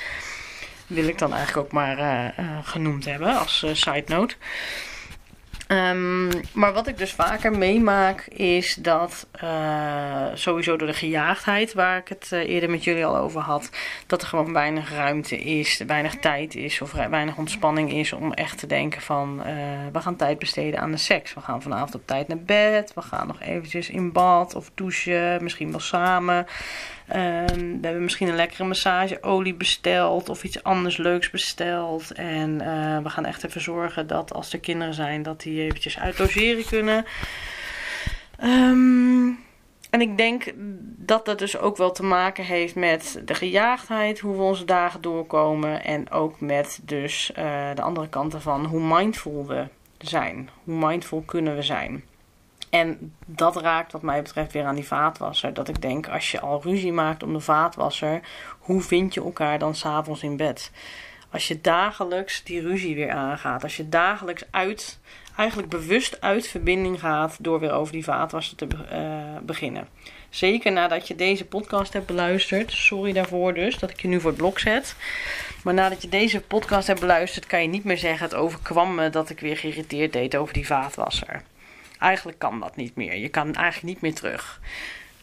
wil ik dan eigenlijk ook maar uh, uh, genoemd hebben als uh, side note. Um, maar wat ik dus vaker meemaak is dat uh, sowieso door de gejaagdheid, waar ik het uh, eerder met jullie al over had, dat er gewoon weinig ruimte is, weinig tijd is of weinig ontspanning is om echt te denken van uh, we gaan tijd besteden aan de seks. We gaan vanavond op tijd naar bed, we gaan nog eventjes in bad of douchen, misschien wel samen. Ehm, we hebben misschien een lekkere massageolie besteld of iets anders leuks besteld. En eh, we gaan echt even zorgen dat als er kinderen zijn, dat die eventjes uitdoseren kunnen. Ehm, en ik denk dat dat dus ook wel te maken heeft met de gejaagdheid, hoe we onze dagen doorkomen. En ook met dus uh, de andere kanten van hoe mindful we zijn. Hoe mindful kunnen we zijn. En dat raakt wat mij betreft weer aan die vaatwasser. Dat ik denk, als je al ruzie maakt om de vaatwasser, hoe vind je elkaar dan s'avonds in bed? Als je dagelijks die ruzie weer aangaat. Als je dagelijks uit, eigenlijk bewust uit verbinding gaat door weer over die vaatwasser te uh, beginnen. Zeker nadat je deze podcast hebt beluisterd. Sorry daarvoor dus dat ik je nu voor het blok zet. Maar nadat je deze podcast hebt beluisterd, kan je niet meer zeggen: Het overkwam me dat ik weer geïrriteerd deed over die vaatwasser. Eigenlijk kan dat niet meer. Je kan eigenlijk niet meer terug.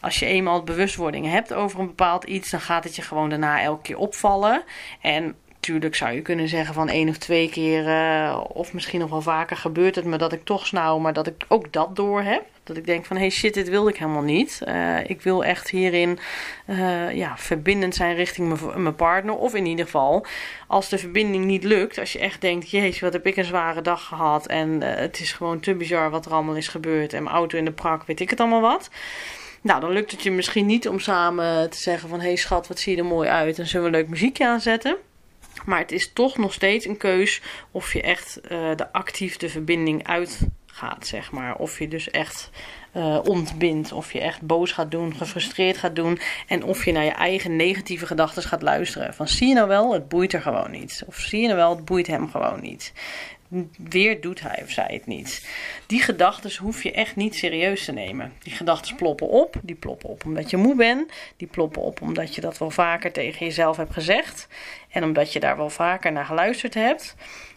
Als je eenmaal bewustwording hebt over een bepaald iets, dan gaat het je gewoon daarna elke keer opvallen. En natuurlijk zou je kunnen zeggen van één of twee keer, uh, of misschien nog wel vaker gebeurt het me dat ik toch snauw, maar dat ik ook dat door heb. Dat ik denk van, hey shit, dit wilde ik helemaal niet. Uh, ik wil echt hierin uh, ja, verbindend zijn richting mijn partner. Of in ieder geval, als de verbinding niet lukt. Als je echt denkt, jezus, wat heb ik een zware dag gehad. En uh, het is gewoon te bizar wat er allemaal is gebeurd. En mijn auto in de prak, weet ik het allemaal wat. Nou, dan lukt het je misschien niet om samen te zeggen van... Hé hey schat, wat zie je er mooi uit en zullen we een leuk muziekje aanzetten? Maar het is toch nog steeds een keus of je echt de actief de verbinding uitgaat, zeg maar. Of je dus echt uh, ontbindt. Of je echt boos gaat doen, gefrustreerd gaat doen. En of je naar je eigen negatieve gedachten gaat luisteren. Van zie je nou wel, het boeit er gewoon niet. Of zie je nou wel, het boeit hem gewoon niet. Weer doet hij of zij het niet. Die gedachten hoef je echt niet serieus te nemen. Die gedachten ploppen op. Die ploppen op omdat je moe bent. Die ploppen op omdat je dat wel vaker tegen jezelf hebt gezegd. En omdat je daar wel vaker naar geluisterd hebt.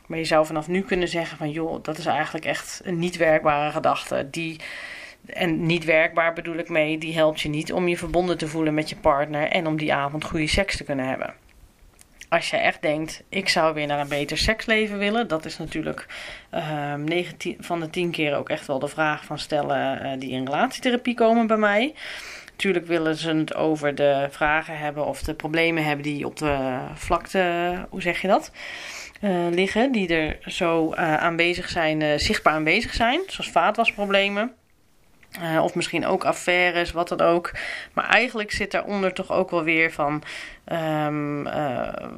Maar je zou vanaf nu kunnen zeggen van joh, dat is eigenlijk echt een niet werkbare gedachte. Die, en niet werkbaar bedoel ik mee, die helpt je niet om je verbonden te voelen met je partner en om die avond goede seks te kunnen hebben als je echt denkt, ik zou weer naar een beter seksleven willen, dat is natuurlijk uh, ehm, 9 van de 10 keer ook echt wel de vraag van stellen uh, die in relatietherapie komen bij mij. Natuurlijk willen ze het over de vragen hebben of de problemen hebben die op de vlakte, hoe zeg je dat? Uh, liggen, die er zo uh, aanwezig zijn, uh, zichtbaar aanwezig zijn, zoals vaatwasproblemen. Of misschien ook affaires, wat dan ook. Maar eigenlijk zit daaronder toch ook wel weer van. Uh,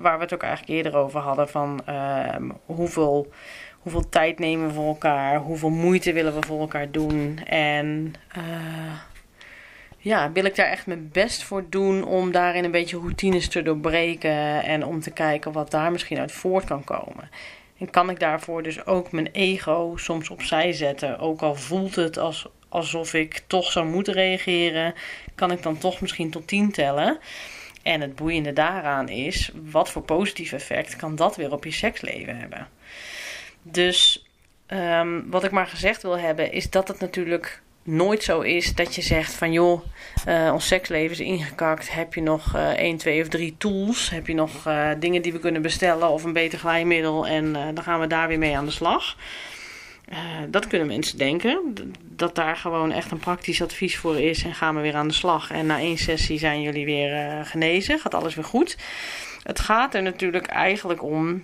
waar we het ook eigenlijk eerder over hadden: van um, hoeveel, hoeveel tijd nemen we voor elkaar, hoeveel moeite willen we voor elkaar doen. En ja, wil ik daar echt mijn best voor doen om daarin een beetje routines te doorbreken en om te kijken wat daar misschien uit voort kan komen. En kan ik daarvoor dus ook mijn ego soms opzij zetten, ook al voelt het als alsof ik toch zou moeten reageren, kan ik dan toch misschien tot 10 tellen. En het boeiende daaraan is, wat voor positief effect kan dat weer op je seksleven hebben? Dus um, wat ik maar gezegd wil hebben, is dat het natuurlijk nooit zo is dat je zegt van joh, uh, ons seksleven is ingekakt. Heb je nog uh, 1, 2 of 3 tools? Heb je nog uh, dingen die we kunnen bestellen of een beter glijmiddel? En uh, dan gaan we daar weer mee aan de slag. Dat kunnen mensen denken. Dat daar gewoon echt een praktisch advies voor is. En gaan we weer aan de slag. En na één sessie zijn jullie weer genezen. Gaat alles weer goed. Het gaat er natuurlijk eigenlijk om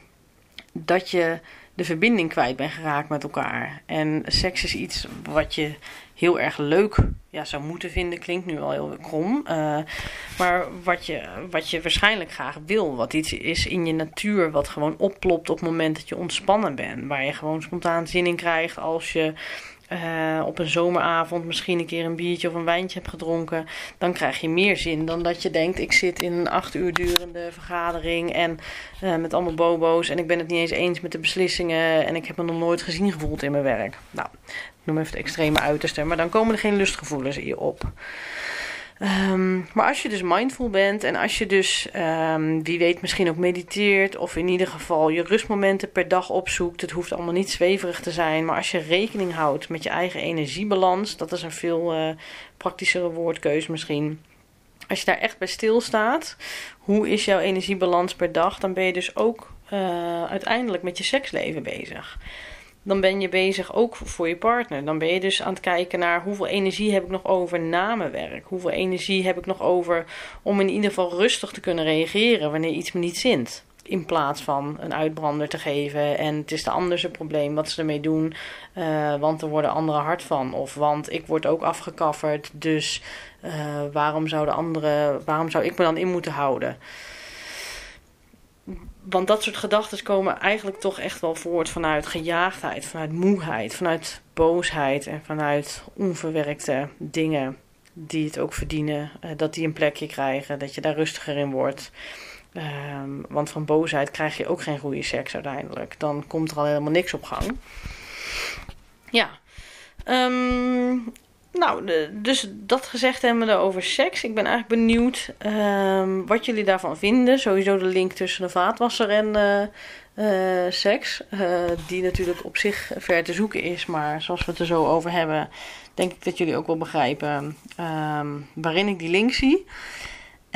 dat je de verbinding kwijt bent geraakt met elkaar. En seks is iets wat je heel erg leuk ja, zou moeten vinden. Klinkt nu al heel krom. Uh, maar wat je, wat je waarschijnlijk graag wil. Wat iets is in je natuur wat gewoon opplopt op het moment dat je ontspannen bent. Waar je gewoon spontaan zin in krijgt als je uh, op een zomeravond misschien een keer een biertje of een wijntje hebt gedronken, dan krijg je meer zin dan dat je denkt: ik zit in een acht uur durende vergadering en uh, met allemaal bobo's en ik ben het niet eens eens met de beslissingen en ik heb me nog nooit gezien gevoeld in mijn werk. Nou, noem even het extreme uiterste, maar dan komen er geen lustgevoelens in je op. Um, maar als je dus mindful bent en als je dus, um, wie weet, misschien ook mediteert of in ieder geval je rustmomenten per dag opzoekt. Het hoeft allemaal niet zweverig te zijn, maar als je rekening houdt met je eigen energiebalans, dat is een veel uh, praktischere woordkeus misschien. Als je daar echt bij stilstaat, hoe is jouw energiebalans per dag, dan ben je dus ook uh, uiteindelijk met je seksleven bezig. Dan ben je bezig ook voor je partner. Dan ben je dus aan het kijken naar hoeveel energie heb ik nog over na mijn werk. Hoeveel energie heb ik nog over om in ieder geval rustig te kunnen reageren wanneer iets me niet zint. In plaats van een uitbrander te geven en het is de ander zijn probleem wat ze ermee doen. Uh, want er worden anderen hard van. Of want ik word ook afgekafferd. Dus uh, waarom, zou de andere, waarom zou ik me dan in moeten houden? Want dat soort gedachten komen eigenlijk toch echt wel voort vanuit gejaagdheid, vanuit moeheid, vanuit boosheid en vanuit onverwerkte dingen die het ook verdienen, uh, dat die een plekje krijgen, dat je daar rustiger in wordt. Um, want van boosheid krijg je ook geen goede seks uiteindelijk. Dan komt er al helemaal niks op gang. Ja. Um, nou, dus dat gezegd hebben we over seks. Ik ben eigenlijk benieuwd um, wat jullie daarvan vinden. Sowieso de link tussen de vaatwasser en uh, uh, seks. Uh, die natuurlijk op zich ver te zoeken is. Maar zoals we het er zo over hebben, denk ik dat jullie ook wel begrijpen um, waarin ik die link zie.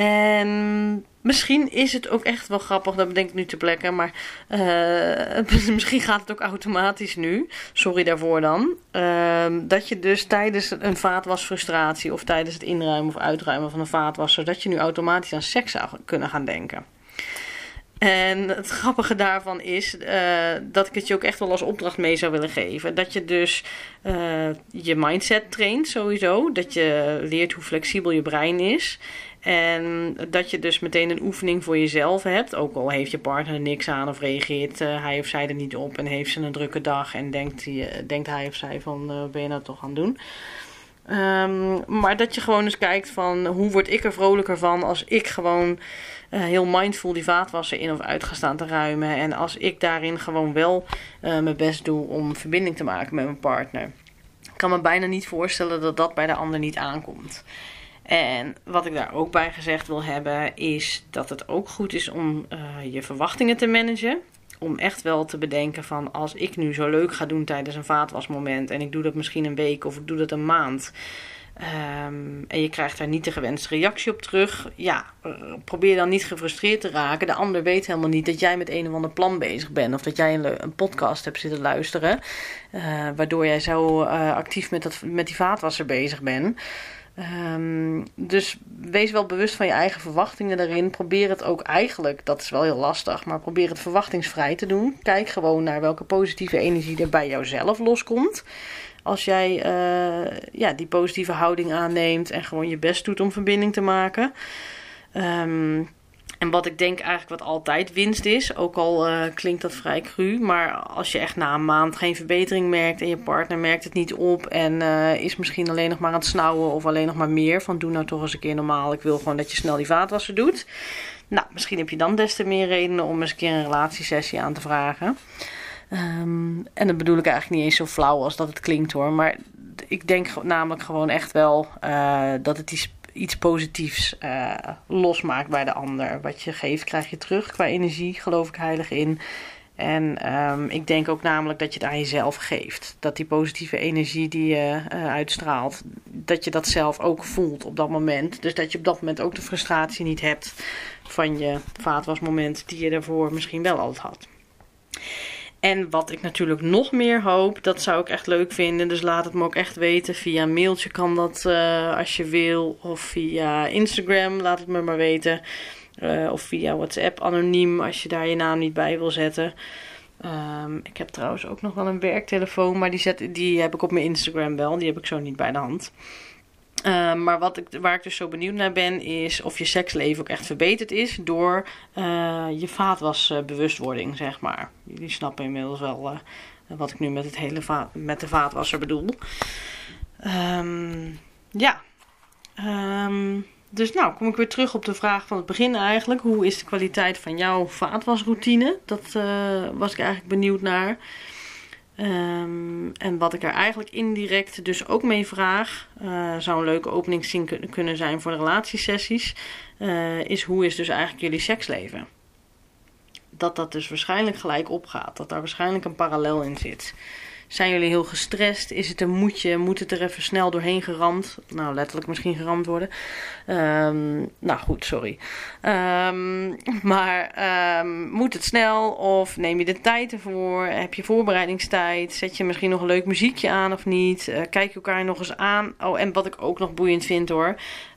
En Misschien is het ook echt wel grappig, dat bedenk ik nu te plekken. Maar uh, misschien gaat het ook automatisch nu. Sorry daarvoor dan. Uh, dat je dus tijdens een vaatwasfrustratie of tijdens het inruimen of uitruimen van een vaatwasser... dat je nu automatisch aan seks zou kunnen gaan denken. En het grappige daarvan is uh, dat ik het je ook echt wel als opdracht mee zou willen geven. Dat je dus uh, je mindset traint sowieso. Dat je leert hoe flexibel je brein is. En dat je dus meteen een oefening voor jezelf hebt. Ook al heeft je partner er niks aan of reageert uh, hij of zij er niet op. En heeft ze een drukke dag en denkt, die, denkt hij of zij van uh, ben je nou toch aan het doen. Um, maar dat je gewoon eens kijkt van hoe word ik er vrolijker van als ik gewoon heel mindful die vaatwasser in of uit ga staan te ruimen. En als ik daarin gewoon wel mijn best doe om verbinding te maken met mijn partner. Ik kan me bijna niet voorstellen dat dat bij de ander niet aankomt. En wat ik daar ook bij gezegd wil hebben, is dat het ook goed is om uh, je verwachtingen te managen. Om echt wel te bedenken van als ik nu zo leuk ga doen tijdens een vaatwasmoment en ik doe dat misschien een week of ik doe dat een maand. Um, en je krijgt daar niet de gewenste reactie op terug. Ja, probeer dan niet gefrustreerd te raken. De ander weet helemaal niet dat jij met een of ander plan bezig bent. Of dat jij een, podcast hebt zitten luisteren. Uh, waardoor jij zo actief met, dat, met die vaatwasser bezig bent. Um, dus wees wel bewust van je eigen verwachtingen daarin. Probeer het ook eigenlijk, dat is wel heel lastig, maar probeer het verwachtingsvrij te doen. Kijk gewoon naar welke positieve energie er bij jouzelf loskomt. Als jij uh, ja, die positieve houding aanneemt en gewoon je best doet om verbinding te maken. Um, en wat ik denk eigenlijk wat altijd winst is, ook al uh, klinkt dat vrij cru, maar als je echt na een maand geen verbetering merkt en je partner merkt het niet op en uh, is misschien alleen nog maar aan het snauwen of alleen nog maar meer van doe nou toch eens een keer normaal, ik wil gewoon dat je snel die vaatwasser doet. Nou, misschien heb je dan des te meer redenen om eens een keer een relatiesessie aan te vragen. Um, en dat bedoel ik eigenlijk niet eens zo flauw als dat het klinkt hoor, maar ik denk namelijk gewoon echt wel uh, dat het die iets positiefs uh, losmaakt bij de ander. Wat je geeft, krijg je terug qua energie, geloof ik heilig in. En um, ik denk ook namelijk dat je het aan jezelf geeft. Dat die positieve energie die je uh, uitstraalt, dat je dat zelf ook voelt op dat moment. Dus dat je op dat moment ook de frustratie niet hebt van je vaatwasmoment die je daarvoor misschien wel altijd had. En wat ik natuurlijk nog meer hoop, dat zou ik echt leuk vinden. Dus laat het me ook echt weten. Via een mailtje kan dat uh, als je wil. Of via Instagram, laat het me maar weten. Uh, of via WhatsApp anoniem als je daar je naam niet bij wil zetten. Um, ik heb trouwens ook nog wel een werktelefoon, maar die, zet, die heb ik op mijn Instagram wel. Die heb ik zo niet bij de hand. Uh, maar wat ik, waar ik dus zo benieuwd naar ben, is of je seksleven ook echt verbeterd is door uh, je vaatwasbewustwording, zeg maar. Jullie snappen inmiddels wel uh, wat ik nu met, het hele met de vaatwasser bedoel. Um, ja. Um, dus nou, kom ik weer terug op de vraag van het begin eigenlijk. Hoe is de kwaliteit van jouw vaatwasroutine? Dat was ik eigenlijk benieuwd naar. Um, en wat ik er eigenlijk indirect dus ook mee vraag, uh, zou een leuke openingszin kunnen zijn voor de relatiesessies, uh, is hoe is dus eigenlijk jullie seksleven? Dat dat dus waarschijnlijk gelijk opgaat, dat daar waarschijnlijk een parallel in zit. Zijn jullie heel gestrest? Is het een moedje? Moet het er even snel doorheen geramd? Nou, letterlijk misschien geramd worden. Ehm, nou goed, sorry. Ehm, maar ehm, moet het snel of neem je de tijd ervoor? Heb je voorbereidingstijd? Zet je misschien nog een leuk muziekje aan of niet? Uh, kijk elkaar nog eens aan. Oh, en wat ik ook nog boeiend vind hoor.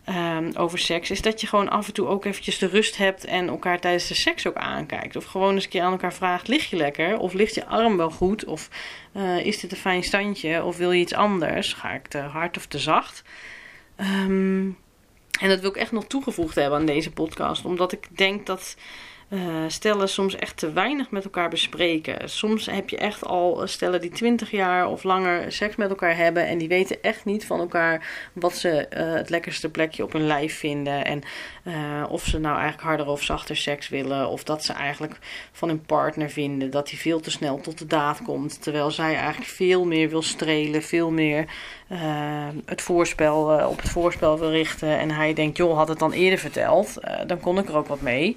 Um, over seks, is dat je gewoon af en toe ook eventjes de rust hebt en elkaar tijdens de seks ook aankijkt. Of gewoon eens een keer aan elkaar vraagt: lig je lekker? Of ligt je arm wel goed? Of uh, is dit een fijn standje? Of wil je iets anders? Ga ik te hard of te zacht? Um, en dat wil ik echt nog toegevoegd hebben aan deze podcast, omdat ik denk dat uh, stellen soms echt te weinig met elkaar bespreken. Soms heb je echt al stellen die 20 jaar of langer seks met elkaar hebben en die weten echt niet van elkaar wat ze uh, het lekkerste plekje op hun lijf vinden en uh, of ze nou eigenlijk harder of zachter seks willen of dat ze eigenlijk van hun partner vinden dat hij veel te snel tot de daad komt, terwijl zij eigenlijk veel meer wil strelen, veel meer het voorspel op het voorspel wil richten en hij denkt joh had het dan eerder verteld, dan kon ik er ook wat mee.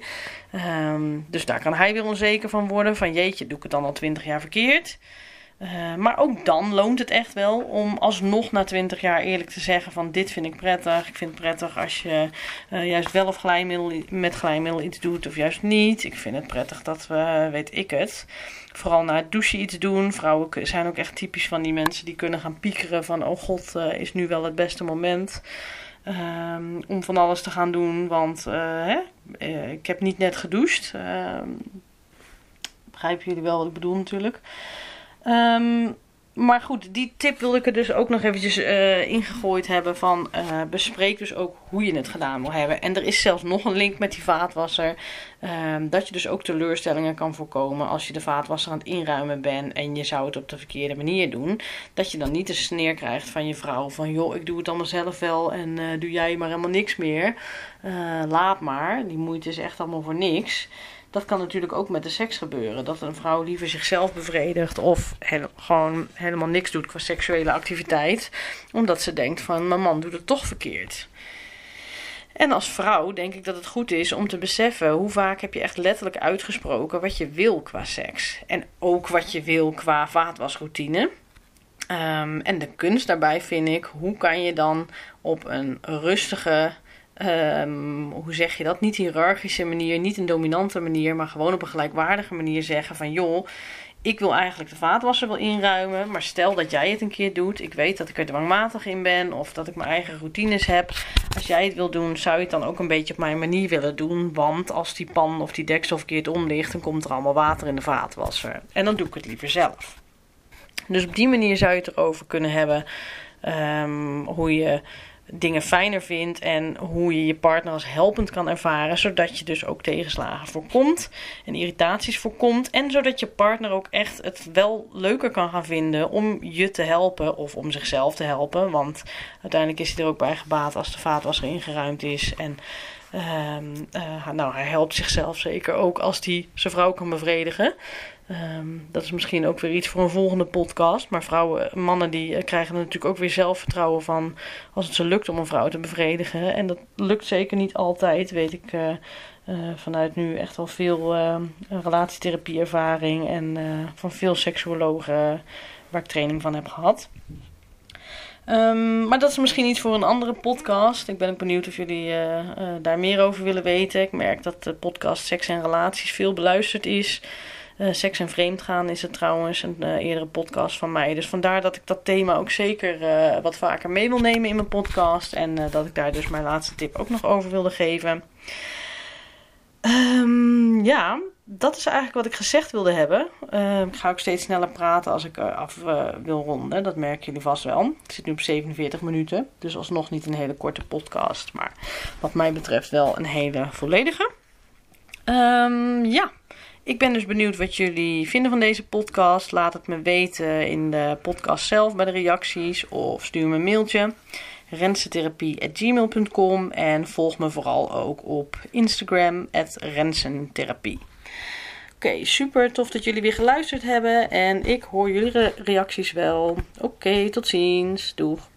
Um, dus daar kan hij weer onzeker van worden. Van jeetje, doe ik het dan al twintig jaar verkeerd? Uh, maar ook dan loont het echt wel om alsnog na 20 jaar eerlijk te zeggen van dit vind ik prettig. Ik vind het prettig als je uh, juist wel of glijmiddel, met glijmiddel iets doet of juist niet. Ik vind het prettig dat we, weet ik het, vooral na het douchen iets doen. Vrouwen zijn ook echt typisch van die mensen die kunnen gaan piekeren van oh god, uh, is nu wel het beste moment. Um, om van alles te gaan doen, want uh, hè, uh, ik heb niet net gedoucht. Uh, begrijpen jullie wel wat ik bedoel natuurlijk. Um, maar goed, die tip wilde ik er dus ook nog eventjes uh, ingegooid hebben van uh, bespreek dus ook hoe je het gedaan wil hebben. En er is zelfs nog een link met die vaatwasser. Uh, dat je dus ook teleurstellingen kan voorkomen als je de vaatwasser aan het inruimen bent en je zou het op de verkeerde manier doen. Dat je dan niet de sneer krijgt van je vrouw van joh, ik doe het allemaal zelf wel en uh, doe jij maar helemaal niks meer. laat maar, die moeite is echt allemaal voor niks. Dat kan natuurlijk ook met de seks gebeuren. Dat een vrouw liever zichzelf bevredigt of gewoon helemaal niks doet qua seksuele activiteit. Omdat ze denkt van mijn man doet het toch verkeerd. En als vrouw denk ik dat het goed is om te beseffen hoe vaak heb je echt letterlijk uitgesproken wat je wil qua seks. En ook wat je wil qua vaatwasroutine. Um, en de kunst daarbij vind ik, hoe kan je dan op een rustige, um, hoe zeg je dat? Niet hiërarchische manier, niet een dominante manier, maar gewoon op een gelijkwaardige manier zeggen van joh, ik wil eigenlijk de vaatwasser wel inruimen, maar stel dat jij het een keer doet. Ik weet dat ik er dwangmatig in ben of dat ik mijn eigen routines heb. Als jij het wil doen, zou je het dan ook een beetje op mijn manier willen doen. Want als die pan of die deksel verkeerd om ligt, dan komt er allemaal water in de vaatwasser. En dan doe ik het liever zelf. Dus op die manier zou je het erover kunnen hebben um, hoe je dingen fijner vindt en hoe je je partner als helpend kan ervaren, zodat je dus ook tegenslagen voorkomt en irritaties voorkomt en zodat je partner ook echt het wel leuker kan gaan vinden om je te helpen of om zichzelf te helpen, want uiteindelijk is hij er ook bij gebaat als de vaatwasser ingeruimd is en uh, uh, nou, hij helpt zichzelf zeker ook als hij zijn vrouw kan bevredigen. Um, dat is misschien ook weer iets voor een volgende podcast. Maar vrouwen, mannen die uh, krijgen er natuurlijk ook weer zelfvertrouwen van als het ze lukt om een vrouw te bevredigen. En dat lukt zeker niet altijd, weet ik uh, uh, vanuit nu echt wel veel relatietherapie-ervaring en van veel seksuologen waar ik training van heb gehad. Um, maar dat is misschien iets voor een andere podcast. Ik ben ook benieuwd of jullie daar meer over willen weten. Ik merk dat de podcast Seks en Relaties veel beluisterd is. Uh, seks en vreemdgaan is het trouwens een uh, eerdere podcast van mij. Dus vandaar dat ik dat thema ook zeker uh, wat vaker mee wil nemen in mijn podcast. En dat ik daar dus mijn laatste tip ook nog over wilde geven. Um, ja, dat is eigenlijk wat ik gezegd wilde hebben. ik ga ook steeds sneller praten als ik af wil ronden. Dat merken jullie vast wel. Ik zit nu op 47 minuten. Dus alsnog niet een hele korte podcast. Maar wat mij betreft wel een hele volledige. Um, ja. Ik ben dus benieuwd wat jullie vinden van deze podcast. Laat het me weten in de podcast zelf bij de reacties of stuur me een mailtje. rensentherapie.gmail.com en volg me vooral ook op Instagram rensentherapie. Oké, super tof dat jullie weer geluisterd hebben en ik hoor jullie re reacties wel. Oké, tot ziens. Doeg.